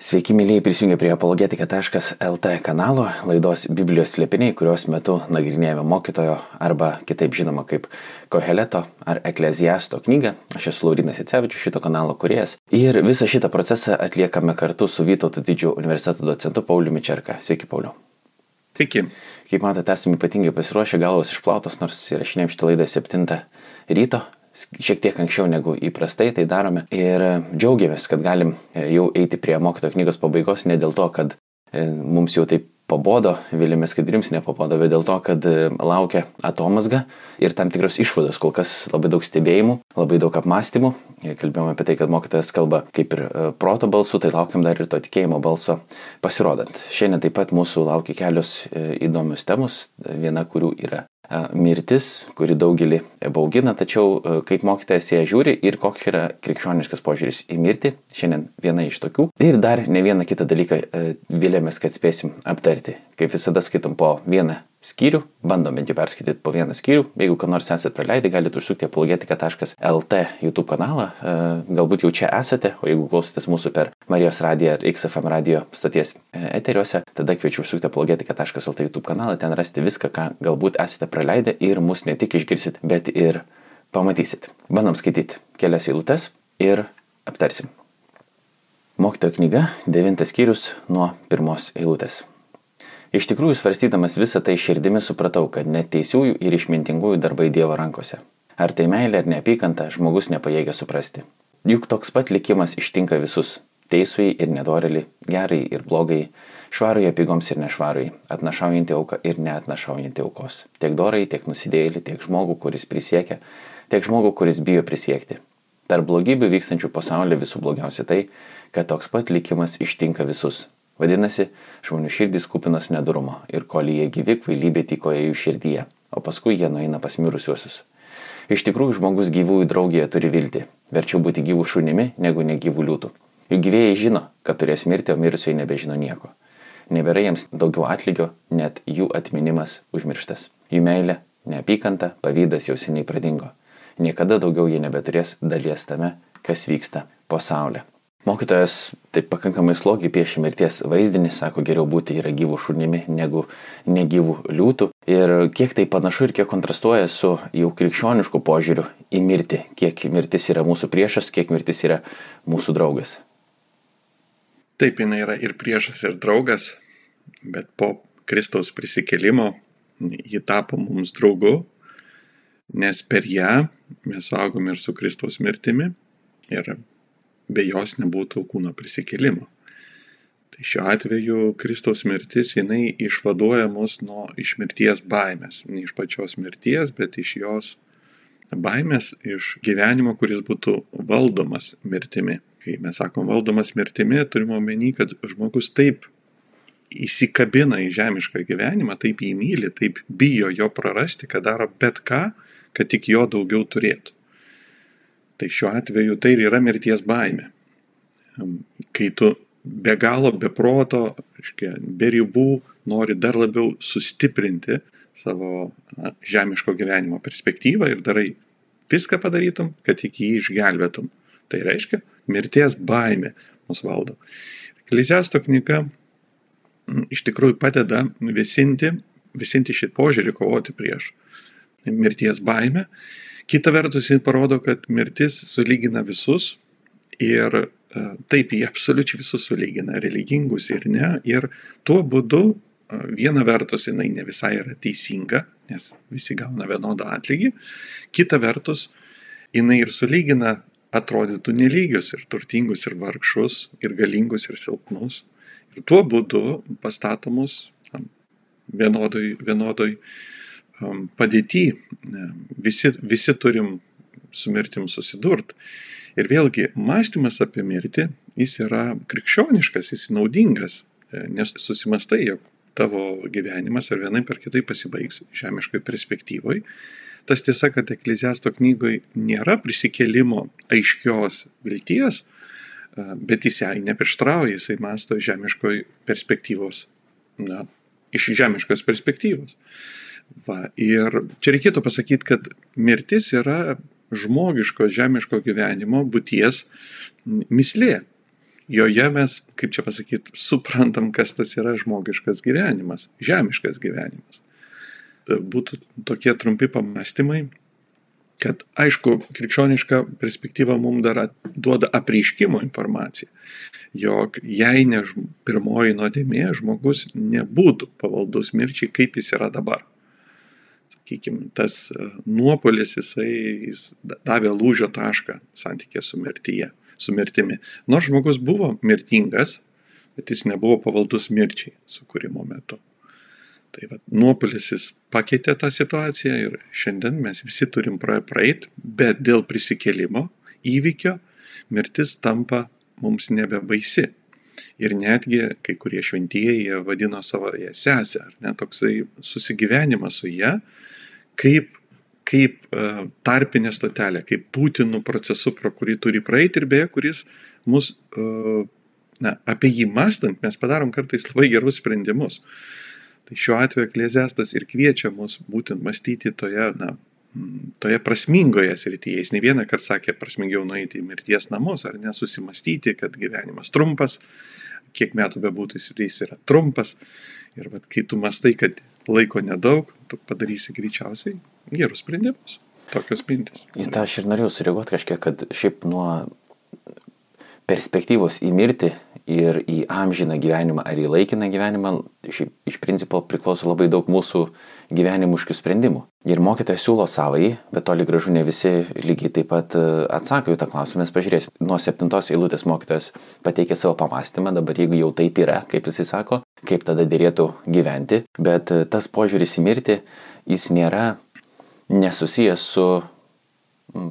Sveiki, mėlyje, prisijungę prie apologetika.lt kanalo laidos Biblijos slėpiniai, kurios metu nagrinėjame mokytojo arba kitaip žinoma kaip Koheleto ar Ekleziasto knygą. Aš esu Laurinas Icevičius, šito kanalo kuriejas. Ir visą šitą procesą atliekame kartu su Vytauto didžiojo universiteto docentu Pauliu Mičerka. Sveiki, Pauliu. Sveiki. Kaip matote, esame ypatingai pasiruošę, galvos išplautos, nors įrašinėjom šitą laidą 7 ryto, šiek tiek anksčiau negu įprastai tai darome ir džiaugiamės, kad galim e, jau eiti prie mokyto knygos pabaigos ne dėl to, kad e, mums jau taip pabodo, vilėmės, kad jums nepabodo, bet dėl to, kad e, laukia atomasga ir tam tikros išvados, kol kas labai daug stebėjimų, labai daug apmąstymų. Kalbėjome apie tai, kad mokytojas kalba kaip ir proto balsu, tai laukiam dar ir to tikėjimo balso pasirodant. Šiandien taip pat mūsų laukia kelios įdomios temos, viena kurių yra mirtis, kuri daugelį baugina, tačiau kaip mokytojas ją žiūri ir koks yra krikščioniškas požiūris į mirtį, šiandien viena iš tokių. Ir dar ne vieną kitą dalyką vilėmės, kad spėsim aptarti. Kaip visada skaitom po vieną skyrių, bandom bent jau perskaityti po vieną skyrių. Jeigu ką nors esate praleidę, galite užsukti apologetika.lt YouTube kanalą. Galbūt jau čia esate, o jeigu klausotės mūsų per Marijos radiją ar XFM radio stoties eteriuose, tada kviečiu užsukti apologetika.lt YouTube kanalą, ten rasti viską, ką galbūt esate praleidę ir mus ne tik išgirsit, bet ir pamatysit. Bandom skaityti kelias eilutes ir aptarsim. Mokytojo knyga, devintas skyrius nuo pirmos eilutės. Iš tikrųjų, svarstydamas visą tai širdimi supratau, kad net teisiųjų ir išmintingųjų darbai Dievo rankose. Ar tai meilė ar neapykanta, žmogus nepajėgia suprasti. Juk toks pat likimas ištinka visus - teisui ir nedorelį, gerai ir blogai, švarui apigoms ir nešvarui, atnašaujantį auką ir neatnašaujantį aukos. Tiek dorai, tiek nusidėjėlį, tiek žmogų, kuris prisiekia, tiek žmogų, kuris bijo prisiekti. Tarp blogybių vykstančių pasaulyje visų blogiausia tai, kad toks pat likimas ištinka visus Vadinasi, žmonių širdys kupinos nedurumo ir kol jie gyvi, kvailybė tykoja jų širdyje, o paskui jie nueina pas mirusiuosius. Iš tikrųjų, žmogus gyvųjų draugėje turi viltį. Verčiau būti gyvų šunimi, negu negyvų liūtų. Jų gyvėjai žino, kad turės mirti, o mirusiai nebežino nieko. Nebėra jiems daugiau atlygio, net jų atminimas užmirštas. Jų meilė, neapykanta, pavydas jau seniai pradingo. Niekada daugiau jie nebeturės dalies tame, kas vyksta pasaulyje. Mokytojas taip pakankamai slogiai piešia mirties vaizdinį, sako, geriau būti yra gyvų šunimi negu negyvų liūtų. Ir kiek tai panašu ir kiek kontrastuoja su jau krikščionišku požiūriu į mirtį, kiek mirtis yra mūsų priešas, kiek mirtis yra mūsų draugas. Taip, jinai yra ir priešas, ir draugas, bet po Kristaus prisikelimo ji tapo mums draugu, nes per ją mes augom ir su Kristaus mirtimi. Ir be jos nebūtų kūno prisikėlimo. Tai šiuo atveju Kristaus mirtis, jinai išvaduoja mus nuo iš mirties baimės. Ne iš pačios mirties, bet iš jos baimės, iš gyvenimo, kuris būtų valdomas mirtimi. Kai mes sakom valdomas mirtimi, turime omeny, kad žmogus taip įsikabina į žemišką gyvenimą, taip jį myli, taip bijo jo prarasti, kad daro bet ką, kad tik jo daugiau turėtų. Tai šiuo atveju tai ir yra mirties baime. Kai tu be galo, be proto, aiškia, be ribų nori dar labiau sustiprinti savo na, žemiško gyvenimo perspektyvą ir darai viską padarytum, kad tik jį išgelbėtum. Tai reiškia, mirties baime mus valdo. Ekleziasto knyga iš tikrųjų padeda visinti, visinti šį požiūrį, kovoti prieš mirties baimę Kita vertus, jis parodo, kad mirtis sulygina visus ir e, taip, jie absoliučiai visus sulygina, religingus ir ne. Ir tuo būdu e, viena vertus jinai ne visai yra teisinga, nes visi gauna vienodą atlygį. Kita vertus, jinai ir sulygina atrodytų nelygius ir turtingus ir vargšus, ir galingus ir silpnus. Ir tuo būdu pastatomus vienodoj, vienodoj Padėti, visi, visi turim su mirtim susidurt. Ir vėlgi, mąstymas apie mirtį, jis yra krikščioniškas, jis naudingas, e, nes susimastai, jog tavo gyvenimas ar vienai per kitai pasibaigs žemiškoje perspektyvoje. Tas tiesa, kad Ekleziasto knygoje nėra prisikelimo aiškios vilties, e, bet jis jai neprieštrauja, jisai masto žemiškoje perspektyvos, na, iš žemiškos perspektyvos. Va, ir čia reikėtų pasakyti, kad mirtis yra žmogiško, žemiško gyvenimo būties mislė. joje mes, kaip čia pasakyti, suprantam, kas tas yra žmogiškas gyvenimas, žemiškas gyvenimas. Būtų tokie trumpi pamastymai, kad aišku, krikščioniška perspektyva mums dar duoda apreiškimo informaciją, jog jei ne pirmoji nuodėmė, žmogus nebūtų pavaldus mirčiai, kaip jis yra dabar. Sakykime, tas e, nuopolis jisai jis davė lūžio tašką santykė su mirtyje, su mirtimi. Nors žmogus buvo mirtingas, bet jis nebuvo pavaldus mirčiai sukūrimo metu. Tai va, nuopolis jis pakeitė tą situaciją ir šiandien mes visi turim praeiti, bet dėl prisikėlimo įvykio mirtis tampa mums nebebaisi. Ir netgi kai kurie šventieji vadino savo ją sesę, ar ne toksai susigyvenimas su ją, kaip, kaip uh, tarpinė stotelė, kaip būtinų procesų, pro kurį turi praeiti ir beje, kuris mus, uh, na, apie jį mastant, mes padarom kartais labai gerus sprendimus. Tai šiuo atveju ekleziastas ir kviečia mus būtent mąstyti toje, na, toje prasmingoje srityje. Jis ne vieną kartą sakė, prasmingiau nueiti į mirties namus, ar nesusimastyti, kad gyvenimas trumpas, kiek metų bebūtų jis yra trumpas. Ir vat, kai tu mastai, kad laiko nedaug, tu padarysi greičiausiai gerus sprendimus. Tokios mintis. Į tą aš ir norėjau sureaguoti kažkiek, kad šiaip nuo perspektyvos į mirtį ir į amžiną gyvenimą ar į laikiną gyvenimą iš, iš principo priklauso labai daug mūsų gyvenimiškų sprendimų. Ir mokytojas siūlo savai, bet toli gražu ne visi lygiai taip pat e, atsako į tą klausimą. Mes pažiūrėsim, nuo septintos eilutės mokytojas pateikė savo pamastymą, dabar jeigu jau taip yra, kaip jisai sako, kaip tada dėrėtų gyventi, bet e, tas požiūris į mirtį, jis nėra nesusijęs su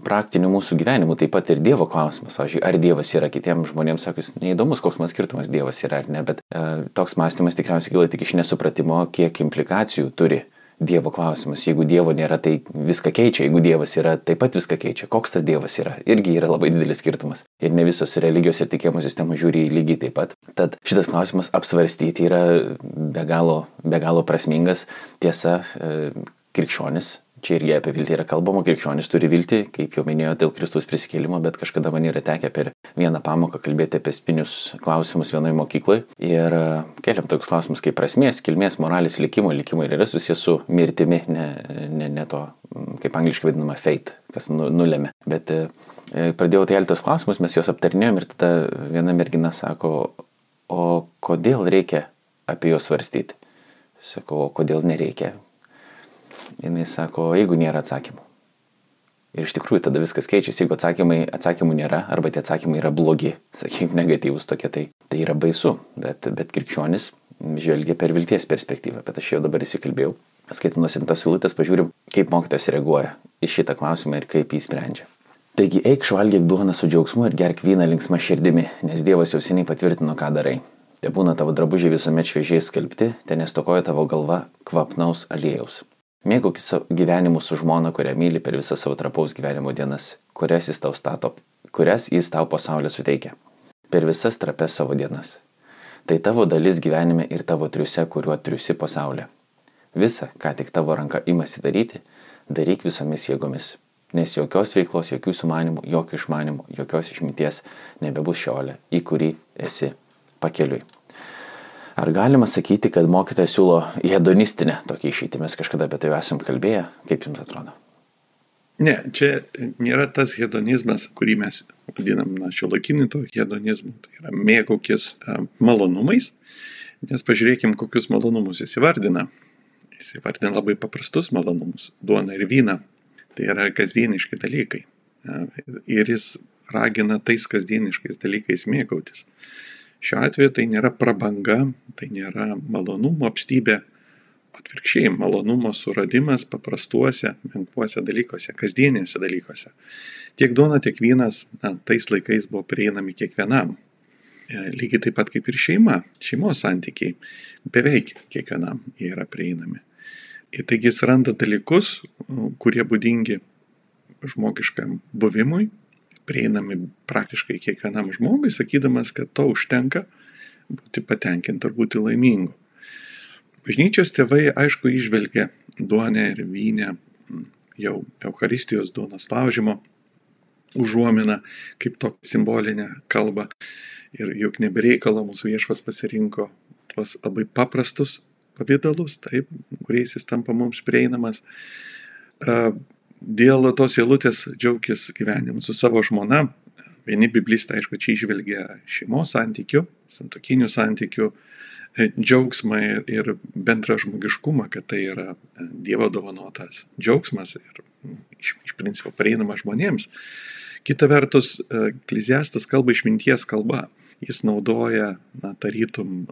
praktiniu mūsų gyvenimu, taip pat ir Dievo klausimas. Pavyzdžiui, ar Dievas yra kitiems žmonėms, sakys, neįdomus, koks man skirtumas Dievas yra ar ne, bet e, toks mąstymas tikriausiai gila tik iš nesupratimo, kiek implikacijų turi Dievo klausimas. Jeigu Dievo nėra, tai viską keičia, jeigu Dievas yra, taip pat viską keičia. Koks tas Dievas yra, irgi yra labai didelis skirtumas. Ir ne visos religijos ir tikėjimo sistemos žiūri lygiai taip pat. Tad šitas klausimas apsvarstyti yra be galo, be galo prasmingas. Tiesa, e, krikščionis Čia irgi apie viltį yra kalbama, krikščionis turi viltį, kaip jau minėjau, dėl Kristaus prisikėlimo, bet kažkada man yra tekę per vieną pamoką kalbėti apie spinius klausimus vienoje mokykloje. Ir e, keliam tokius klausimus kaip prasmės, kilmės, moralės, likimo. Likimo ir yra susijęs su mirtimi, ne, ne, ne to, kaip angliškai vadinama, fate, kas nu, nulėmė. Bet e, e pradėjau keltos klausimus, mes juos aptarnėjom ir tada viena mergina sako, o kodėl reikia apie juos svarstyti? Sakau, o kodėl nereikia? Jis sako, jeigu nėra atsakymų. Ir iš tikrųjų tada viskas keičiasi, jeigu atsakymai, atsakymų nėra, arba tie atsakymai yra blogi, sakykime, negatyvus tokie, tai, tai yra baisu. Bet, bet krikščionis žvelgia per vilties perspektyvą, bet aš jau dabar įsikalbėjau. Skaitant nusintas eilutės, pažiūrim, kaip mokytas reaguoja į šitą klausimą ir kaip jį sprendžia. Taigi eik švalgyk duoną su džiaugsmu ir gerk vyną linksma širdimi, nes Dievas jau seniai patvirtino, ką darai. Te būna tavo drabužiai visuomet šviežiai skalbti, ten nestokoja tavo galva kvapnaus aliejaus. Mėgaukis gyvenimu su žmona, kurią myli per visą savo trapaus gyvenimo dienas, kurias jis tau stato, kurias jis tau pasaulio suteikia. Per visas trapes savo dienas. Tai tavo dalis gyvenime ir tavo triuse, kuriuo triusi pasaulio. Visa, ką tik tavo ranka imasi daryti, daryk visomis jėgomis. Nes jokios veiklos, jokių sumanimų, jokio išmanimų, jokios išminties nebebus šiolė, į kurį esi pakeliui. Ar galima sakyti, kad mokytojas siūlo hedonistinę tokį išeitį? Mes kažkada apie tai esam kalbėję. Kaip jums atrodo? Ne, čia nėra tas hedonizmas, kurį mes vadinam na, šio laikinį to hedonizmu. Tai yra mėgaukis malonumais, nes pažiūrėkim, kokius malonumus jis įvardina. Jis įvardina labai paprastus malonumus - duona ir vyną. Tai yra kasdieniški dalykai. Ir jis ragina tais kasdieniškais dalykais mėgautis. Šiuo atveju tai nėra prabanga, tai nėra malonumo apstybė, atvirkščiai malonumo suradimas paprastuose, menkuose dalykuose, kasdienėse dalykuose. Tiek duona, tiek vynas na, tais laikais buvo prieinami kiekvienam. E, lygiai taip pat kaip ir šeima, šeimos santykiai, beveik kiekvienam jie yra prieinami. Ir taigi jis randa dalykus, kurie būdingi žmogiškam buvimui, prieinami praktiškai kiekvienam žmogui, sakydamas, kad to užtenka būti patenkinti ar būti laimingu. Bažnyčios tėvai, aišku, išvelgia duonę ir vynę jau Euharistijos duonos laužimo užuominą, kaip tokią simbolinę kalbą. Ir juk nebereikalo mūsų viešpas pasirinko tuos labai paprastus pavydalus, taip, kuriais jis tampa mums prieinamas. Dėl tos eilutės džiaugtis gyvenimu su savo žmona. Vieni biblistai, aišku, čia išvelgia šeimos santykių, santokinių santykių, e, džiaugsmą ir bendrą žmogiškumą, kad tai yra e, Dievo dovanotas džiaugsmas ir iš, iš principo prieinamas žmonėms. Kita vertus, e, Ekleziastas kalba išminties kalba jis naudoja, na, tarytum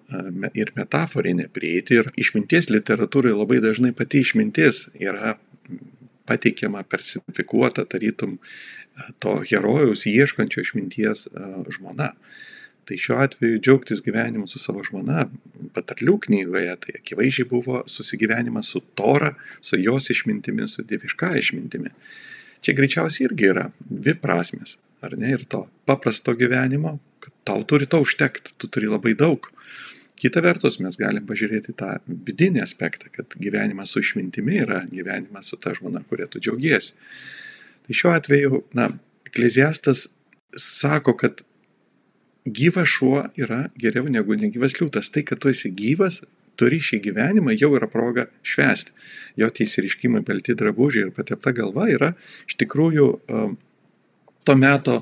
ir metaforinę prieiti. Ir išminties literatūrai labai dažnai pati išmintis yra pateikiama persifikuota, tarytum to herojaus ieškančio išminties žmona. Tai šiuo atveju džiaugtis gyvenimu su savo žmona, patarlių knygoje, tai akivaizdžiai buvo susigyvenimas su Tora, su jos išmintimi, su dieviška išmintimi. Čia greičiausiai irgi yra dvi prasmes, ar ne, ir to paprasto gyvenimo, kad tau turi to užtekti, tu turi labai daug. Kita vertus, mes galim pažiūrėti tą vidinį aspektą, kad gyvenimas su išmintimi yra gyvenimas su ta žmona, kuria tu džiaugiesi. Tai šiuo atveju, na, ekleziastas sako, kad gyvas šuo yra geriau negu negyvas liūtas. Tai, kad tu esi gyvas, turi šį gyvenimą, jau yra proga švęsti. Jo tie įsiriškimai, balti drabužiai ir patepta galva yra iš tikrųjų um, to meto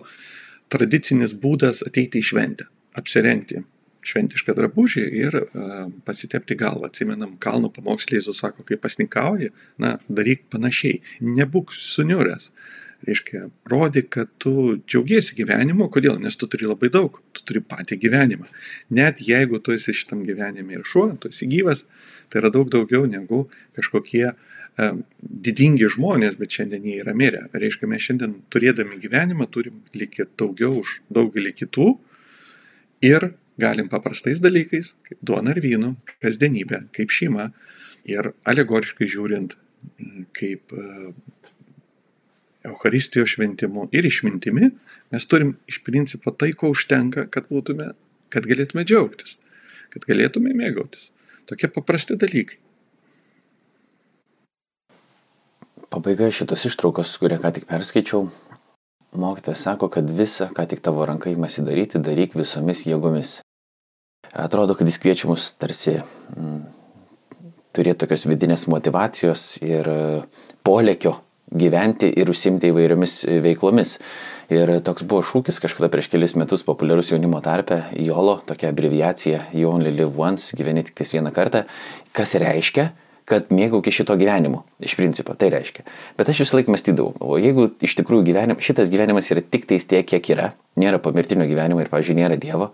tradicinis būdas ateiti į šventę, apsirengti šventišką drabužį ir uh, pasitepti galvą. Atsimenam, kalno pamokslė Jėzus sako, kai pasnikauji, na, daryk panašiai, nebūk suniuręs. Reiškia, rodyk, kad tu džiaugiesi gyvenimu, kodėl? Nes tu turi labai daug, tu turi patį gyvenimą. Net jeigu tu esi šitam gyvenime ir šuo, tu esi gyvas, tai yra daug daugiau negu kažkokie uh, didingi žmonės, bet šiandien jie yra mirę. Reiškia, mes šiandien turėdami gyvenimą turim likti daugiau už daugelį kitų ir galim paprastais dalykais, kaip duona ir vynu, kasdienybė, kaip šeima ir alegoriškai žiūrint, kaip Euharistijos šventimu ir išmintimi, mes turim iš principo tai, ko užtenka, kad, būtume, kad galėtume džiaugtis, kad galėtume mėgautis. Tokie paprasti dalykai. Pabaiga šitos ištraukos, kurią ką tik perskaičiau, mokytojas sako, kad visa, ką tik tavo ranka įmasi daryti, daryk visomis jėgomis. Atrodo, kad jis kviečia mus tarsi mm, turėti tokios vidinės motivacijos ir e, polėkio gyventi ir užsimti įvairiomis veiklomis. Ir toks buvo šūkis kažkada prieš kelis metus populiarus jaunimo tarpe, JOLO, tokia abreviacija, You Only Live Once, gyveni tik tais vieną kartą, kas reiškia, kad mėgaukis šito gyvenimu. Iš principo, tai reiškia. Bet aš visą laiką mąstydavau, o jeigu iš tikrųjų gyvenim, šitas gyvenimas yra tik tais tiek, kiek yra, nėra pomirtinio gyvenimo ir, pavyzdžiui, nėra Dievo,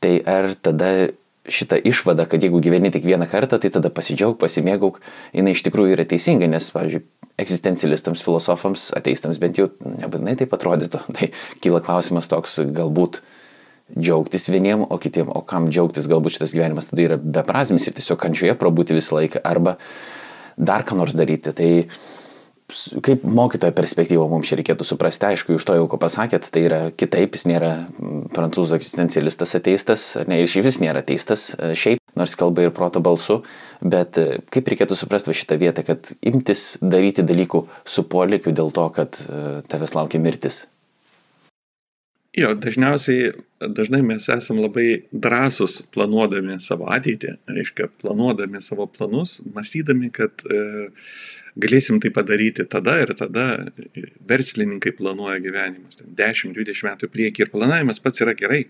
tai ar tada šita išvada, kad jeigu gyveni tik vieną kartą, tai tada pasidžiaug, pasimėgauk, jinai iš tikrųjų yra teisinga, nes, pavyzdžiui, egzistencialistams, filosofams, ateistams bent jau nebūtinai taip atrodytų. Tai kyla klausimas toks, galbūt džiaugtis vieniem, o kitiem, o kam džiaugtis, galbūt šitas gyvenimas tada yra beprasmis ir tiesiog kančioje prabūti visą laiką arba dar ką nors daryti. Tai kaip mokytojo perspektyvo mums čia reikėtų suprasti, aišku, iš to jau ko pasakėt, tai yra kitaip, jis nėra prancūzų egzistencialistas ateistas, ne, ir šis nėra ateistas e, šiaip, nors kalba ir proto balsu, bet e, kaip reikėtų suprasti šitą vietą, kad imtis daryti dalykų su polėkiu dėl to, kad e, tavęs laukia mirtis. Jo, dažniausiai, dažnai mes esam labai drąsus planuodami savo ateitį, reiškia, planuodami savo planus, mąstydami, kad e, galėsim tai padaryti tada ir tada verslininkai planuoja gyvenimus, 10-20 metų priekį ir planavimas pats yra gerai,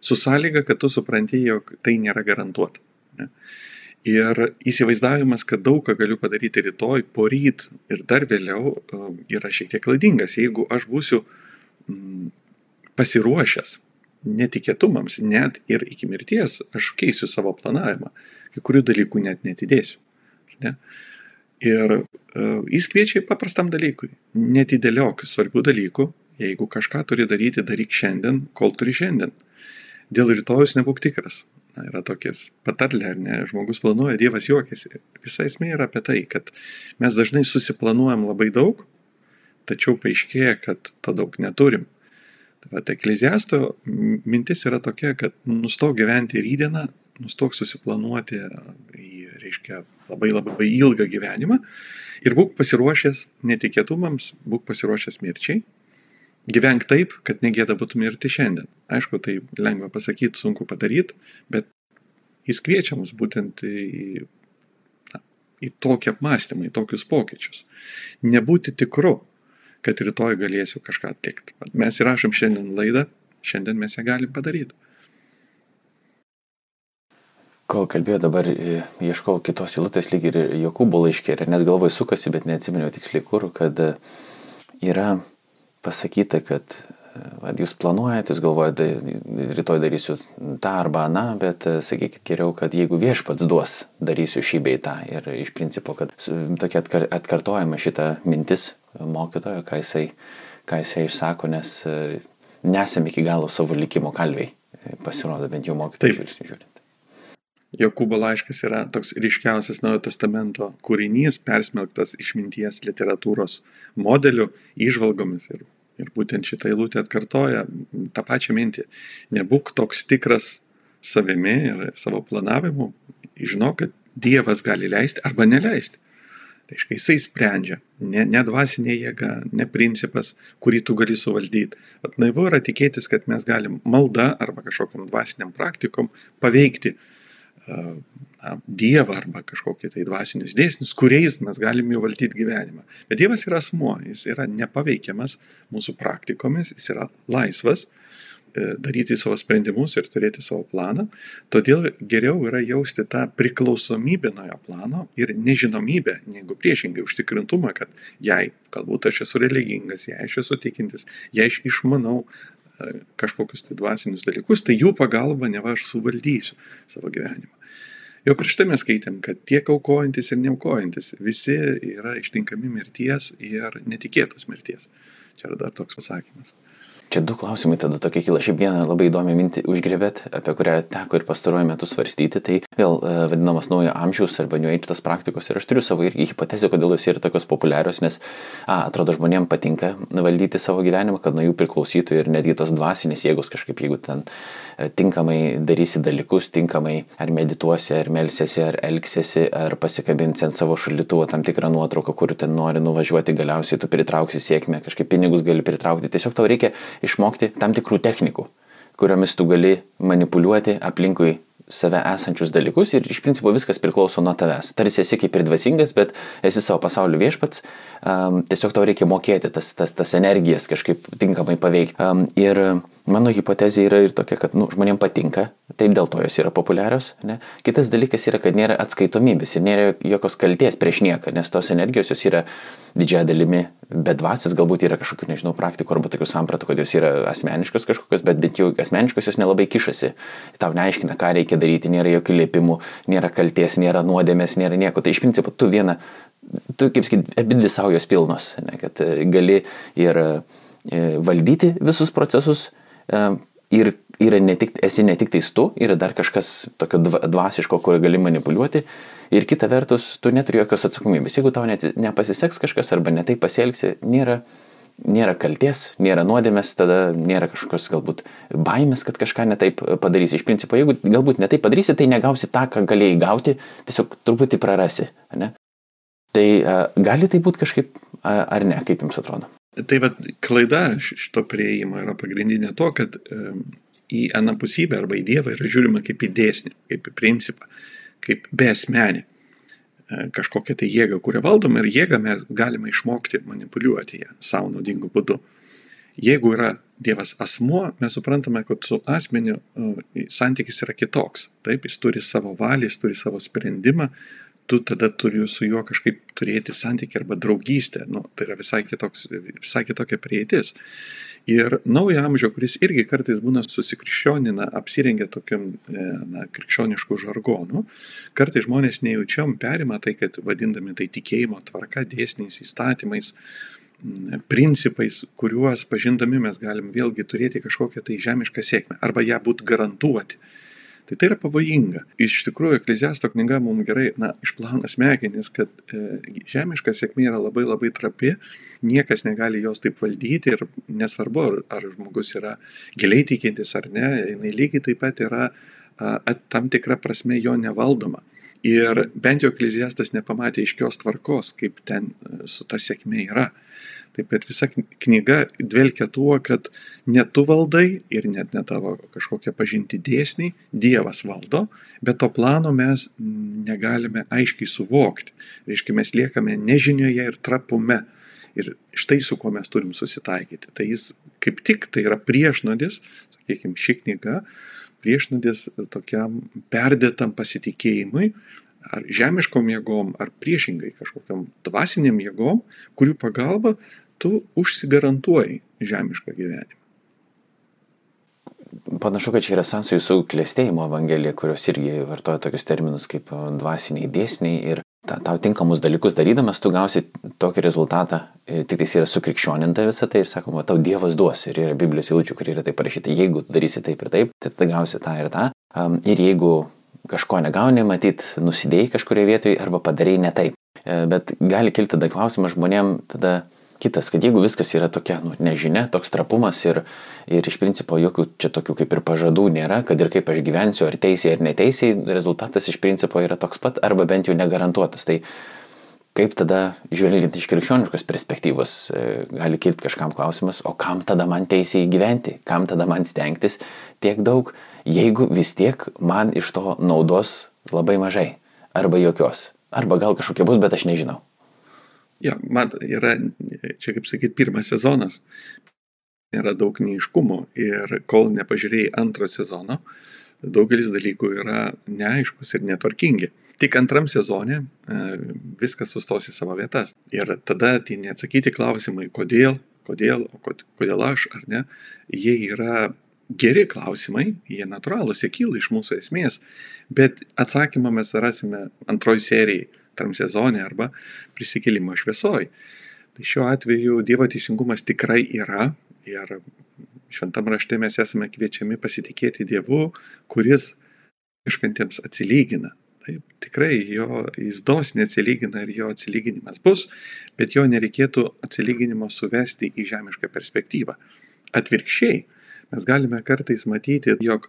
su sąlyga, kad tu supranti, jog tai nėra garantuota. Ne? Ir įsivaizdavimas, kad daug ką galiu padaryti rytoj, poryt ir dar vėliau e, yra šiek tiek klaidingas. Jeigu aš būsiu mm, pasiruošęs netikėtumams, net ir iki mirties, aš keisiu savo planavimą, kai kurių dalykų net netidėsiu. Ne? Ir uh, jis kviečia paprastam dalykui. Netidėliok svarbių dalykų, jeigu kažką turi daryti, daryk šiandien, kol turi šiandien. Dėl rytojus nebūk tikras. Na, yra tokias patarlė, ar ne, žmogus planuoja, Dievas juokiasi. Visa esmė yra apie tai, kad mes dažnai susiplanuojam labai daug, tačiau paaiškėja, kad to daug neturim. Tai va, ekleziasto mintis yra tokia, kad nustok gyventi rydieną, nustok susiplanuoti į, reiškia, labai labai ilgą gyvenimą ir būk pasiruošęs netikėtumams, būk pasiruošęs mirčiai gyvenk taip, kad negėda būtų mirti šiandien. Aišku, tai lengva pasakyti, sunku padaryti, bet jis kviečia mus būtent į, na, į tokį apmąstymą, į tokius pokyčius. Nebūti tikru, kad rytoj galėsiu kažką atlikti. Mes įrašom šiandien laidą, šiandien mes ją galim padaryti. Kol kalbėjau dabar, e, ieškau kitos eilutės lyg ir Jokūbo laiškė, nes galvoj sukasi, bet neatsimenu tiksliai kur, kad e, yra pasakyta, kad Vad, jūs planuojate, jūs galvojate, rytoj darysiu tą arba aną, bet sakykit geriau, kad jeigu viešpats duos, darysiu šį bei tą. Ir iš principo, kad tokia atkar, atkartojama šita mintis mokytojo, ką jisai, ką jisai išsako, nes nesame iki galo savo likimo kalviai, pasirodo bent jau mokytojo žvilgsnių žiūrint. Jokūbo laiškas yra toks ryškiausias Naujojo testamento kūrinys, persmelktas išminties literatūros modeliu, išvalgomis ir Ir būtent šitą eilutę atkartoja tą pačią mintį. Nebūk toks tikras savimi ir savo planavimu, žinok, kad Dievas gali leisti arba neleisti. Reiškia, jisai sprendžia, ne, ne dvasinė jėga, ne principas, kurį tu gali suvaldyti. Bet naivu yra tikėtis, kad mes galim malda arba kažkokiam dvasiniam praktikom paveikti uh, na, Dievą arba kažkokį tai dvasinius dėsnius, kuriais mes galim jau valdyti gyvenimą. Bet Dievas yra asmuo, jis yra nepaveikiamas mūsų praktikomis, jis yra laisvas e, daryti savo sprendimus ir turėti savo planą. Todėl geriau yra jausti tą priklausomybę nuo jo plano ir nežinomybę, negu priešingai užtikrintumą, kad jei galbūt aš esu religingas, jei aš esu tikintis, jei aš išmanau e, kažkokius tai dvasinius dalykus, tai jų pagalba neva aš suvaldysiu savo gyvenimą. Jau prieš tai mes skaitėm, kad tiek aukojantis ir neaukojantis visi yra ištinkami mirties ir netikėtos mirties. Čia yra dar toks pasakymas. Čia du klausimai tada tokie kyla. Šiaip vieną labai įdomią mintį užgrebėt, apie kurią teko ir pastaruoju metu svarstyti. Tai vėl e, vadinamas naujo amžiaus arba new age tas praktikos. Ir aš turiu savo irgi hipotezę, kodėl jos yra tokios populiarios, nes, a, atrodo, žmonėms patinka valdyti savo gyvenimą, kad nuo jų priklausytų ir netgi tos dvasinės jėgos kažkaip, jeigu ten e, tinkamai darysi dalykus, tinkamai ar medituosi, ar melsiesi, ar elgsiesi, ar pasikabinsi ant savo šaldytuvo tam tikrą nuotrauką, kur ten nori nuvažiuoti, galiausiai tu pritrauksi sėkmę, kažkaip pinigus gali pritraukti. Tiesiog tau reikia išmokti tam tikrų technikų, kuriomis tu gali manipuliuoti aplinkui save esančius dalykus ir iš principo viskas priklauso nuo tavęs. Tarsi esi kaip ir dvasingas, bet esi savo pasaulio viešpats, um, tiesiog tau reikia mokėti tas, tas, tas energijas kažkaip tinkamai paveikti. Um, ir mano hipotezė yra ir tokia, kad nu, žmonėms patinka, taip dėl to jos yra populiarios. Ne? Kitas dalykas yra, kad nėra atskaitomybės ir nėra jokios kalties prieš nieką, nes tos energijos jos yra didžiąją dalimi bedvasis, galbūt yra kažkokių, nežinau, praktikų arba tokių sampratų, kad jos yra asmeniškos kažkokios, bet bent jau asmeniškos jos nelabai kišasi. Tau neaiškina, ką reikia daryti, nėra jokių liepimų, nėra kalties, nėra nuodėmės, nėra nieko. Tai iš principo tu vieną, tu kaip sakyti, abi dvi saujos pilnos, ne, kad e, gali ir e, valdyti visus procesus ir yra ne tik, esi ne tik tais tu, yra dar kažkas tokio dvasiško, kurį gali manipuliuoti Ir kita vertus, tu neturi jokios atsakomybės. Jeigu tau nepasiseks kažkas arba netai pasielgsi, nėra, nėra kalties, nėra nuodėmės, tada nėra kažkokios galbūt baimės, kad kažką netaip padarysi. Iš principo, jeigu galbūt netaip padarysi, tai negausi tą, ką galėjai gauti, tiesiog truputį prarasi. Ne? Tai a, gali tai būti kažkaip a, ar ne, kaip jums atrodo? Tai vad klaida šito prieimo yra pagrindinė to, kad į anapusybę arba į Dievą yra žiūrima kaip į dėsnį, kaip į principą kaip besmenį e, kažkokią tai jėgą, kurią valdom ir jėgą mes galime išmokti manipuliuoti ją savo naudingu būdu. Jeigu yra Dievas asmuo, mes suprantame, kad su asmeniu e, santykis yra kitoks. Taip, jis turi savo valią, jis turi savo sprendimą, tu tada turi su juo kažkaip turėti santykį arba draugystę. Nu, tai yra visai, kitoks, visai kitokia prieitis. Ir naujo amžio, kuris irgi kartais būna susikrikščionina, apsirengia tokiam e, na, krikščioniškų žargonų, kartais žmonės nejučiom perima tai, kad vadindami tai tikėjimo tvarka, dėsniais, įstatymais, principais, kuriuos pažindami mes galim vėlgi turėti kažkokią tai žemišką sėkmę arba ją būt garantuoti. Tai tai yra pavojinga. Iš tikrųjų, Ekleziasto knyga mums gerai, na, išplauna smegenis, kad e, žemiška sėkmė yra labai labai trapi, niekas negali jos taip valdyti ir nesvarbu, ar, ar žmogus yra giliai tikintis ar ne, jinai lygiai taip pat yra a, tam tikra prasme jo nevaldoma. Ir bent jau ekleziastas nepamatė aiškios tvarkos, kaip ten e, su ta sėkmė yra. Taip kad visa knyga dvelkia tuo, kad ne tu valdai ir net ne tavo kažkokie pažinti dėsniai, Dievas valdo, bet to plano mes negalime aiškiai suvokti. Reiškia, mes liekame nežinioje ir trapume. Ir štai su kuo mes turim susitaikyti. Tai jis kaip tik tai yra priešnodis, sakykime, ši knyga, priešnodis tokiam perdėtam pasitikėjimui, ar žemiškom jėgom, ar priešingai kažkokiam dvasiniam jėgom, kurių pagalba tu užsigarantuoji žemišką gyvenimą. Panašu, kad čia yra sąsajų su klėstėjimo evangelija, kurios irgi vartoja tokius terminus kaip dvasiniai dėsniai ir ta, tau tinkamus dalykus darydamas, tu gausi tokį rezultatą, e, tik tai yra sukrikščioninta visą tai ir sakoma, tau Dievas duos ir yra Biblijos įlučių, kur yra tai parašyta, jeigu tu darysi taip ir taip, tai tada gausi tą ir tą. Ir jeigu kažko negauni, matyt, nusidėjai kažkurioje vietoje arba padarėjai ne taip. E, bet gali kilti tada klausimas žmonėm, tada kitas, kad jeigu viskas yra tokia nu, nežinia, toks trapumas ir, ir iš principo jokių čia tokių kaip ir pažadų nėra, kad ir kaip aš gyvensiu, ar teisėjai ar neteisėjai, rezultatas iš principo yra toks pat arba bent jau negarantuotas. Tai kaip tada, žvelgiant iš krikščioniškos perspektyvos, e, gali kilti kažkam klausimas, o kam tada man teisėjai gyventi, kam tada man stengtis tiek daug, jeigu vis tiek man iš to naudos labai mažai arba jokios. Arba gal kažkokia bus, bet aš nežinau. Ja, mat, yra, čia kaip sakyt, pirmas sezonas, yra daug neiškumo ir kol nepažiūrėjai antro sezono, daugelis dalykų yra neaiškus ir netvarkingi. Tik antram sezone e, viskas sustos į savo vietas. Ir tada tie neatsakyti klausimai, kodėl, kodėl, kodėl aš ar ne, jie yra geri klausimai, jie natūralūs, jie kyla iš mūsų esmės, bet atsakymą mes rasime antroji serijai tam sezone arba prisikėlimo šviesoj. Tai šiuo atveju Dievo teisingumas tikrai yra ir šventam rašte mes esame kviečiami pasitikėti Dievu, kuris iškantiems atsilygina. Taip, tikrai jo, jis dosniai atsilygina ir jo atsilyginimas bus, bet jo nereikėtų atsilyginimo suvesti į žemišką perspektyvą. Atvirkščiai, mes galime kartais matyti, jog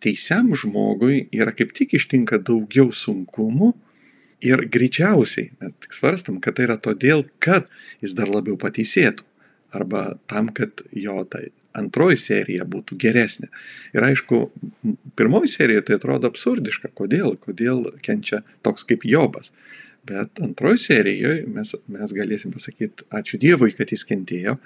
teisiam žmogui yra kaip tik ištinka daugiau sunkumų, Ir greičiausiai mes tik svarstam, kad tai yra todėl, kad jis dar labiau pateisėtų. Arba tam, kad jo tai antroji serija būtų geresnė. Ir aišku, pirmoji serija tai atrodo absurdiška. Kodėl? Kodėl kenčia toks kaip Jobas? Bet antroji serijoje mes, mes galėsim pasakyti ačiū Dievui, kad jis kentėjo,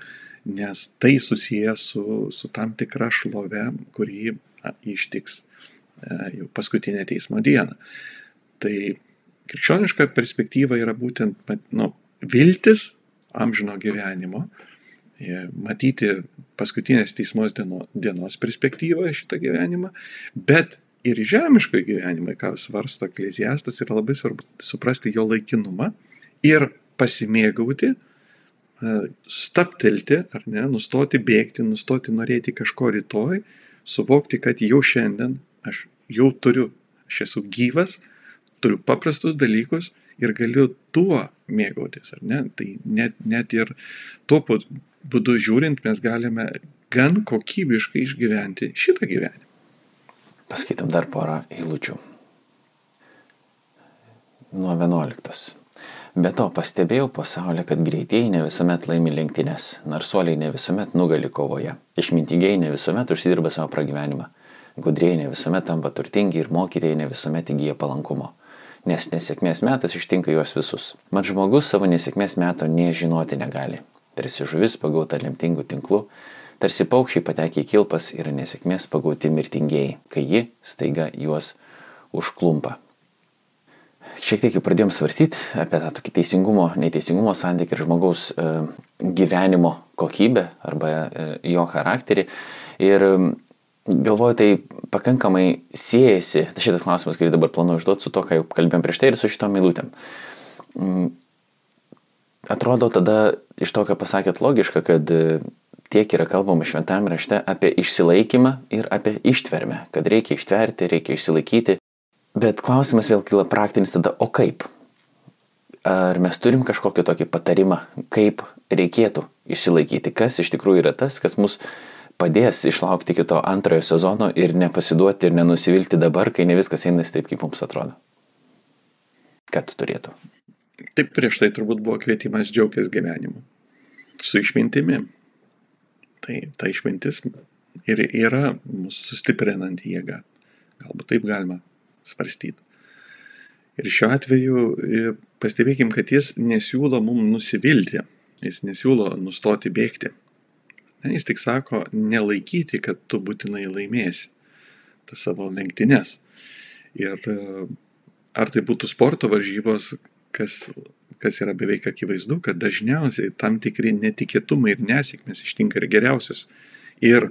nes tai susiję su, su tam tikra šlove, kurį na, ištiks e, jau paskutinę teismo dieną. Tai Krikščioniška perspektyva yra būtent nu, viltis amžino gyvenimo, e, matyti paskutinės teismos dienos, dienos perspektyvoje šitą gyvenimą, bet ir žemiško gyvenimą, ką svarsto ekleziastas, yra labai svarbu suprasti jo laikinumą ir pasimėgauti, e, staptelti, ar ne, nustoti bėgti, nustoti norėti kažko rytoj, suvokti, kad jau šiandien aš jau turiu, aš esu gyvas, turiu paprastus dalykus ir galiu tuo mėgautis, ar ne? Tai net, net ir tuo būdu žiūrint mes galime gan kokybiškai išgyventi šitą gyvenimą. Paskaitom dar porą eilučių. Nuo 11. Be to pastebėjau pasaulyje, kad greitieji ne visuomet laimi lenktynės, narsuoliai ne visuomet nugali kovoje, išmintingiai ne visuomet užsidirba savo pragyvenimą, gudrieji ne visuomet tampa turtingi ir mokytėjai ne visuomet įgyja palankumo nes nesėkmės metas ištinka juos visus. Mat žmogus savo nesėkmės meto nežinoti negali. Tarsi žuvis pagauta lemtingų tinklų, tarsi paukščiai patekė į kilpas ir nesėkmės pagauti mirtingieji, kai ji staiga juos užklumpa. Šiek tiek jau pradėjom svarstyti apie tą tokį teisingumo, neteisingumo santykį ir žmogaus e, gyvenimo kokybę arba e, jo charakterį. Ir galvoju, tai pakankamai siejasi šitas klausimas, kurį dabar planuoju užduoti su to, ką jau kalbėjom prieš tai ir su šitom eilutėm. Mm, atrodo tada iš to, ką pasakėt, logiška, kad e, tiek yra kalbama šventame rašte apie išsilaikymą ir apie ištvermę, kad reikia ištverti, reikia išsilaikyti. Bet klausimas vėl kyla praktinis tada, o kaip? Ar mes turim kažkokį tokį patarimą, kaip reikėtų išsilaikyti, kas iš tikrųjų yra tas, kas mus padės išlaukti iki to antrojo sezono ir nepasiduoti ir nenusivilti dabar, kai ne viskas einasi taip, kaip mums atrodo. kad turėtų. Taip prieš tai turbūt buvo kvietimas džiaugtis gyvenimu. Su išmintimi. Tai ta išmintis ir yra mūsų sustiprinanti jėga. Galbūt taip galima svarstyti. Ir šiuo atveju e, pastebėkim, kad jis nesiūlo mums nusivilti, jis nesiūlo nustoti bėgti. Ne, jis tik sako, nelaikyti, kad tu būtinai laimėsi tas savo lenktynės. Ir e, ar tai būtų sporto varžybos, kas, kas yra beveik akivaizdu, kad dažniausiai tam tikri netikėtumai ir nesėkmės ištinka ir geriausius. Ir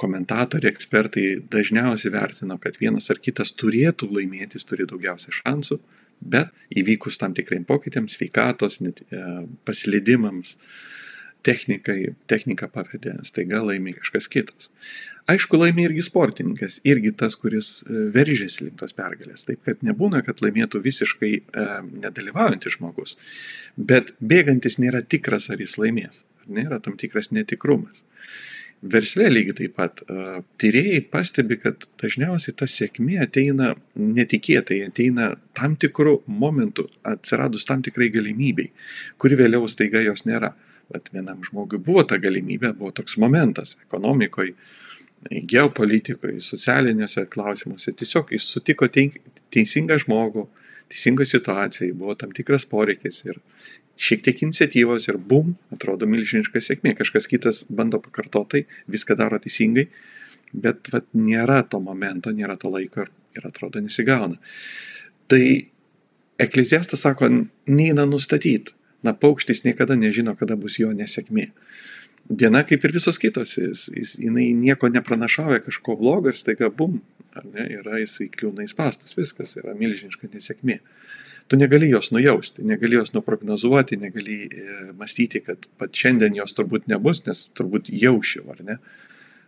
komentatoriai, ekspertai dažniausiai vertino, kad vienas ar kitas turėtų laimėti, jis turi daugiausiai šansų, bet įvykus tam tikriem pokytėms, sveikatos, net, pasilidimams, technikai, technika pavedė, staiga laimė kažkas kitas. Aišku, laimė irgi sportininkas, irgi tas, kuris veržėsi link tos pergalės. Taip, kad nebūna, kad laimėtų visiškai e, nedalyvaujantis žmogus. Bet bėgantis nėra tikras, ar jis laimės. Nėra tam tikras netikrumas. Versle lygiai taip pat. Tyrėjai pastebi, kad dažniausiai ta sėkmė ateina netikėtai, ateina tam tikrų momentų, atsiradus tam tikrai galimybei, kuri vėliau staiga jos nėra. Bet vienam žmogui buvo ta galimybė, buvo toks momentas ekonomikoje, geopolitikoje, socialiniuose klausimuose. Tiesiog jis sutiko teisingą žmogų, teisingoje situacijoje, buvo tam tikras poreikis ir šiek tiek iniciatyvos ir bum, atrodo milžiniška sėkmė. Kažkas kitas bando pakartotai, viską daro teisingai, bet vat, nėra to momento, nėra to laiko ir, ir atrodo nesigauna. Tai ekleziastas sako, neina nustatyti. Na, paukštis niekada nežino, kada bus jo nesėkmė. Diena kaip ir visos kitos, jis, jis, jinai nieko nepranašauja kažko blogo ir staiga bum, ar ne, yra jisai kliūna į pastus, viskas yra milžiniška nesėkmė tu negali jos nujausti, negali jos nuprognozuoti, negali e, mąstyti, kad pat šiandien jos turbūt nebus, nes turbūt jaušiu, ar ne?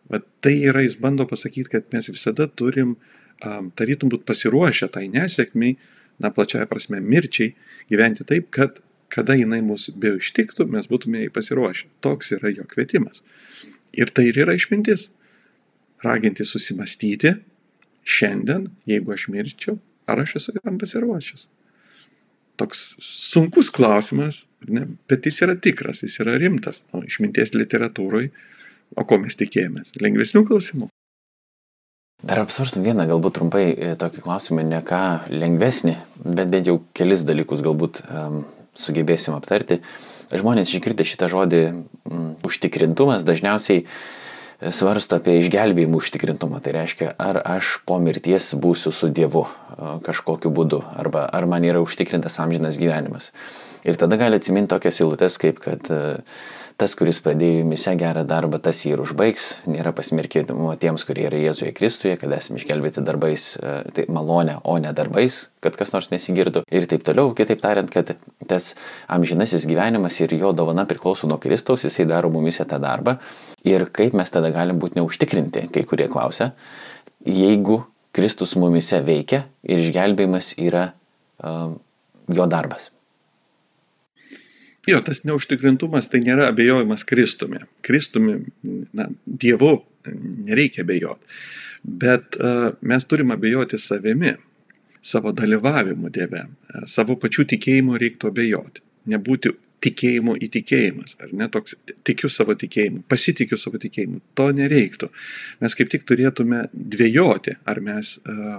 Bet tai yra, jis bando pasakyti, kad mes visada turim um, tarytum būti pasiruošę tai nesėkmiai, na, plačiaja prasme, mirčiai, gyventi taip, kad kada jinai mus be ištiktų, mes būtume jai pasiruošę. Toks yra jo kvietimas. Ir tai ir yra išmintis. Raginti susimastyti šiandien, jeigu aš mirčiau, ar aš esu tam pasiruošęs toks sunkus klausimas, ne, bet jis yra tikras, jis yra rimtas. O išminties literatūroje, o ko mes tikėjomės? Lengvesnių klausimų. Dar apsvarstam vieną, galbūt trumpai e, tokį klausimą, ne ką lengvesnį, bet bent jau kelis dalykus galbūt um, sugebėsim aptarti. Žmonės išgirdę šitą žodį um, užtikrintumas dažniausiai uh, svarsto apie išgelbėjimų užtikrintumą. Tai reiškia, ar aš po mirties būsiu su Dievu kažkokiu būdu, arba ar man yra užtikrintas amžinas gyvenimas. Ir tada gali atsiminti tokias eilutes, kaip kad tas, kuris pradėjo jumise gerą darbą, tas jį ir užbaigs, nėra pasmerkimo tiems, kurie yra Jėzuje Kristuje, kad esame išgelbėti darbais, tai malonė, o ne darbais, kad kas nors nesigirtų ir taip toliau. Kitaip tariant, kad tas amžinasis gyvenimas ir jo dovana priklauso nuo Kristaus, jisai daro mumise tą darbą ir kaip mes tada galim būti neužtikrinti, kai kurie klausia, jeigu Kristus mumise veikia ir išgelbėjimas yra um, jo darbas. Jo, tas neužtikrintumas tai nėra abejojimas Kristumi. Kristumi, na, Dievu nereikia abejoti. Bet uh, mes turim abejoti savimi, savo dalyvavimu Dieve, savo pačių tikėjimu reiktų abejoti. Nebūti tikėjimu įtikėjimas, ar ne toks tikiu savo tikėjimu, pasitikiu savo tikėjimu. To nereiktų. Mes kaip tik turėtume dvėjoti, ar mes uh,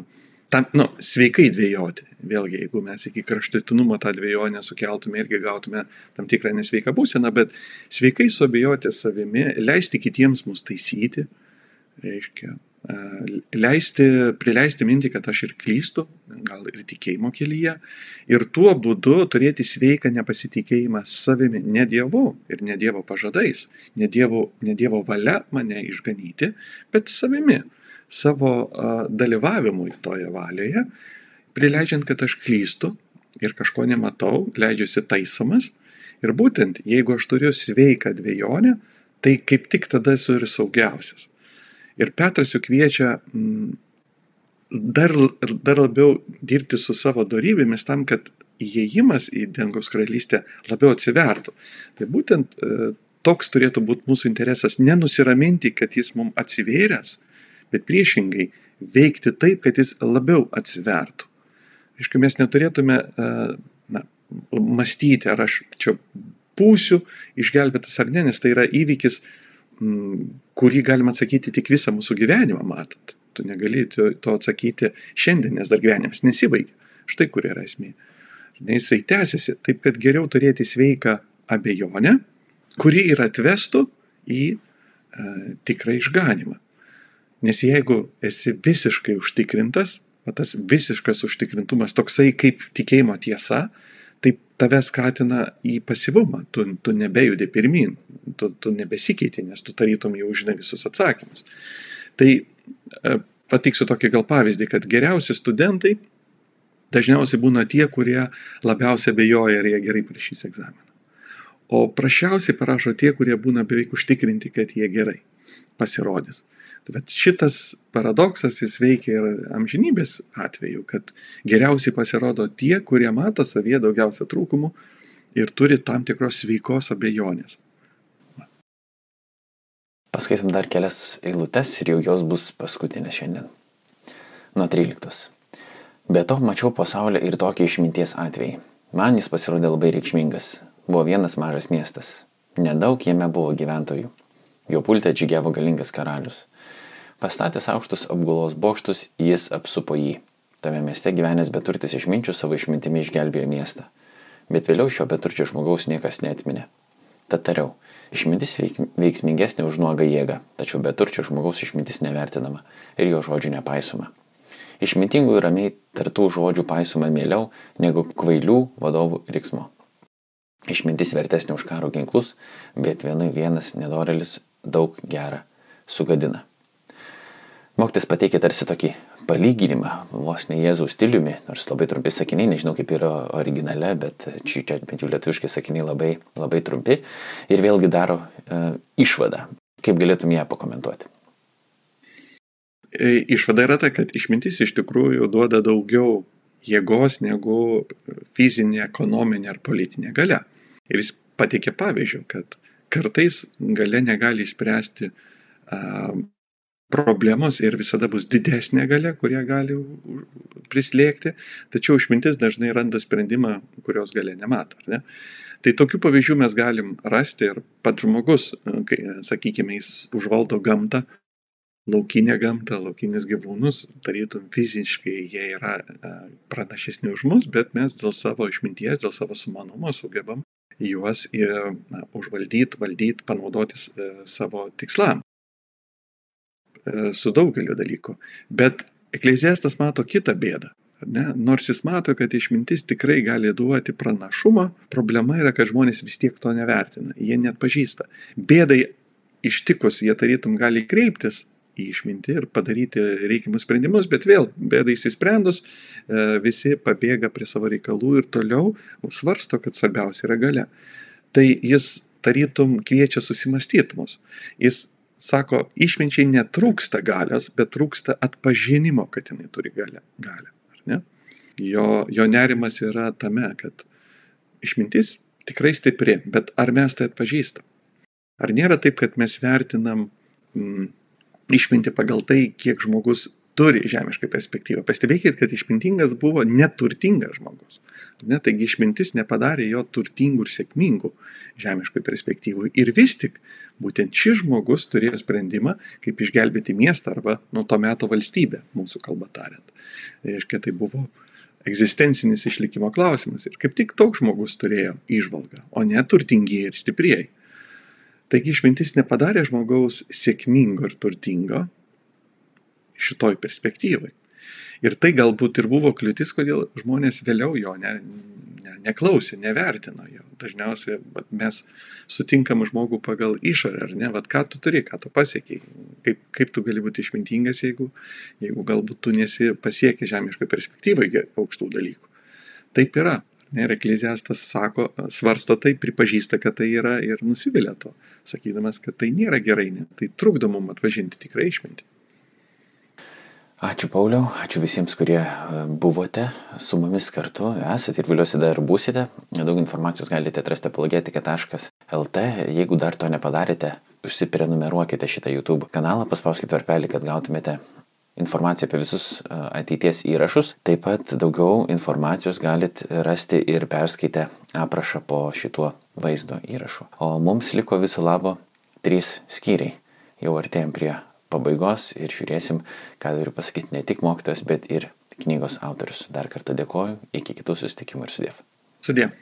tam, nu, sveikai dvėjoti. Vėlgi, jeigu mes iki kraštutinumo tą dviejonę sukeltume irgi gautume tam tikrą nesveiką būseną, bet sveikai suabejoti savimi, leisti kitiems mus taisyti, reiškia, leisti, prileisti mintį, kad aš ir klystu, gal ir tikėjimo kelyje, ir tuo būdu turėti sveiką nepasitikėjimą savimi, ne Dievu ir ne Dievo pažadais, ne Dievo, ne dievo valia mane išganyti, bet savimi savo dalyvavimui toje valioje, prileidžiant, kad aš klystu ir kažko nematau, leidžiuosi taisomas. Ir būtent, jeigu aš turiu sveiką dviejonę, tai kaip tik tada esu ir saugiausias. Ir Petras juk kviečia dar, dar labiau dirbti su savo darybėmis tam, kad įėjimas į dangaus karalystę labiau atsivertų. Tai būtent e, toks turėtų būti mūsų interesas - nenusiraminti, kad jis mums atsivėręs, bet priešingai veikti taip, kad jis labiau atsivertų. Iškai mes neturėtume na, mąstyti, ar aš čia būsiu išgelbėtas ar ne, nes tai yra įvykis, kurį galima atsakyti tik visą mūsų gyvenimą matant. Tu negali to atsakyti šiandien, nes dar gyvenimas nesibaigia. Štai kur yra esmė. Jisai tęsiasi, taip kad geriau turėti sveiką abejonę, kuri ir atvestų į e, tikrą išganimą. Nes jeigu esi visiškai užtikrintas, o tas visiškas užtikrintumas toksai kaip tikėjimo tiesa, tai tave skatina į pasivumą, tu, tu nebejudi pirmin, tu, tu nebesikeiti, nes tu tarytum jau žinai visus atsakymus. Tai e, patiksiu tokį gal pavyzdį, kad geriausi studentai dažniausiai būna tie, kurie labiausiai bejoja, ar jie gerai prašys egzaminą. O prašiausiai parašo tie, kurie būna beveik užtikrinti, kad jie gerai pasirodys. Tai bet šitas paradoksas jis veikia ir amžinybės atveju, kad geriausiai pasirodo tie, kurie mato savyje daugiausia trūkumų ir turi tam tikros sveikos abejonės. Paskaitom dar kelias eilutes ir jau jos bus paskutinės šiandien. Nuo 13. Be to mačiau pasaulio ir tokį išminties atvejį. Man jis pasirodė labai reikšmingas. Buvo vienas mažas miestas. Nedaug jame buvo gyventojų. Jo pultė džigiavo galingas karalius. Pastatęs aukštus apgulos bokštus, jis apsupo jį. Tame mieste gyvenęs beturtis išminčių savo išmintimi išgelbėjo miestą. Bet vėliau šio beturčio žmogaus niekas netminė. Tad tariau, išmintis veiksmingesnė už nuogą jėgą, tačiau beturčio žmogaus išmintis nevertinama ir jo žodžių nepaisoma. Išmintingų ir ramiai tartų žodžių paisoma mieliau negu kvailių vadovų riksmo. Išmintis vertesnė už karo ginklus, bet vienui vienas nedorelis daug gerą sugadina. Moktis pateikė tarsi tokį palyginimą, vos ne Jėzaus stiliumi, nors labai trumpi sakiniai, nežinau kaip yra originale, bet čia, čia bent jau lietuviškai sakiniai labai, labai trumpi ir vėlgi daro e, išvadą. Kaip galėtum ją pakomentuoti? E, išvada yra ta, kad išmintis iš tikrųjų duoda daugiau jėgos negu fizinė, ekonominė ar politinė gale. Ir jis pateikė pavyzdžių, kad kartais gale negali įspręsti problemos ir visada bus didesnė galia, kurie gali prislėgti, tačiau išmintis dažnai randa sprendimą, kurios galia nemato. Ne? Tai tokių pavyzdžių mes galim rasti ir pats žmogus, kai, sakykime, jis užvaldo gamtą, laukinę gamtą, laukinius gyvūnus, tarytum fiziškai jie yra pranašesni už mus, bet mes dėl savo išminties, dėl savo sumanumo sugebam juos na, užvaldyti, valdyti, panaudoti e, savo tikslam. E, su daugeliu dalykų. Bet Ekleziastas mato kitą bėdą. Ne? Nors jis mato, kad išmintis tikrai gali duoti pranašumą, problema yra, kad žmonės vis tiek to nevertina, jie net pažįsta. Bėdai ištikus, jie tarytum gali kreiptis į išmintį ir padaryti reikiamus sprendimus, bet vėl bėdai įsisprendus, e, visi pabėga prie savo reikalų ir toliau svarsto, kad svarbiausia yra gale. Tai jis tarytum kviečia susimastyti mus. Jis sako, išminčiai netrūksta galios, bet trūksta atpažinimo, kad jinai turi galę. galę jo, jo nerimas yra tame, kad išmintis tikrai stipri, bet ar mes tai atpažįstam? Ar nėra taip, kad mes vertinam mm, išminti pagal tai, kiek žmogus turi žemišką perspektyvą. Pastebėkit, kad išmintingas buvo neturtingas žmogus. Ne, taigi išmintis nepadarė jo turtingų ir sėkmingų žemiškoj perspektyvų. Ir vis tik būtent šis žmogus turėjo sprendimą, kaip išgelbėti miestą arba nuo to meto valstybę, mūsų kalba tariant. Reiškia, tai buvo egzistencinis išlikimo klausimas. Ir kaip tik toks žmogus turėjo išvalgą, o ne turtingieji ir stiprieji. Taigi išmintis nepadarė žmogaus sėkmingo ir turtingo, šitoj perspektyvai. Ir tai galbūt ir buvo kliūtis, kodėl žmonės vėliau jo ne, neklausė, nevertino jo. Dažniausiai mes sutinkam žmogų pagal išorę, ar ne, vad ką tu turi, ką tu pasiekiai, kaip, kaip tu gali būti išmintingas, jeigu, jeigu galbūt tu nesi pasiekęs žemiškai perspektyvai aukštų dalykų. Taip yra. Ne, ir ekleziastas sako, svarsto tai, pripažįsta, kad tai yra ir nusivilia to, sakydamas, kad tai nėra gerai, ne, tai trukdo mum atpažinti tikrai išmintį. Ačiū Pauliau, ačiū visiems, kurie e, buvote su mumis kartu, esate ir viliuosi dar būsite. Daug informacijos galite atrasti apologetika.lt. Jeigu dar to nepadarėte, užsiprenumeruokite šitą YouTube kanalą, paspauskite varpelį, kad gautumėte informaciją apie visus ateities įrašus. Taip pat daugiau informacijos galit rasti ir perskaitę aprašą po šituo vaizdo įrašu. O mums liko viso labo trys skyriai. Jau artėjom prie pabaigos ir žiūrėsim, ką turiu pasakyti ne tik mokytas, bet ir knygos autorius. Dar kartą dėkoju, iki kitų susitikimų ir sudėv. Sudėv.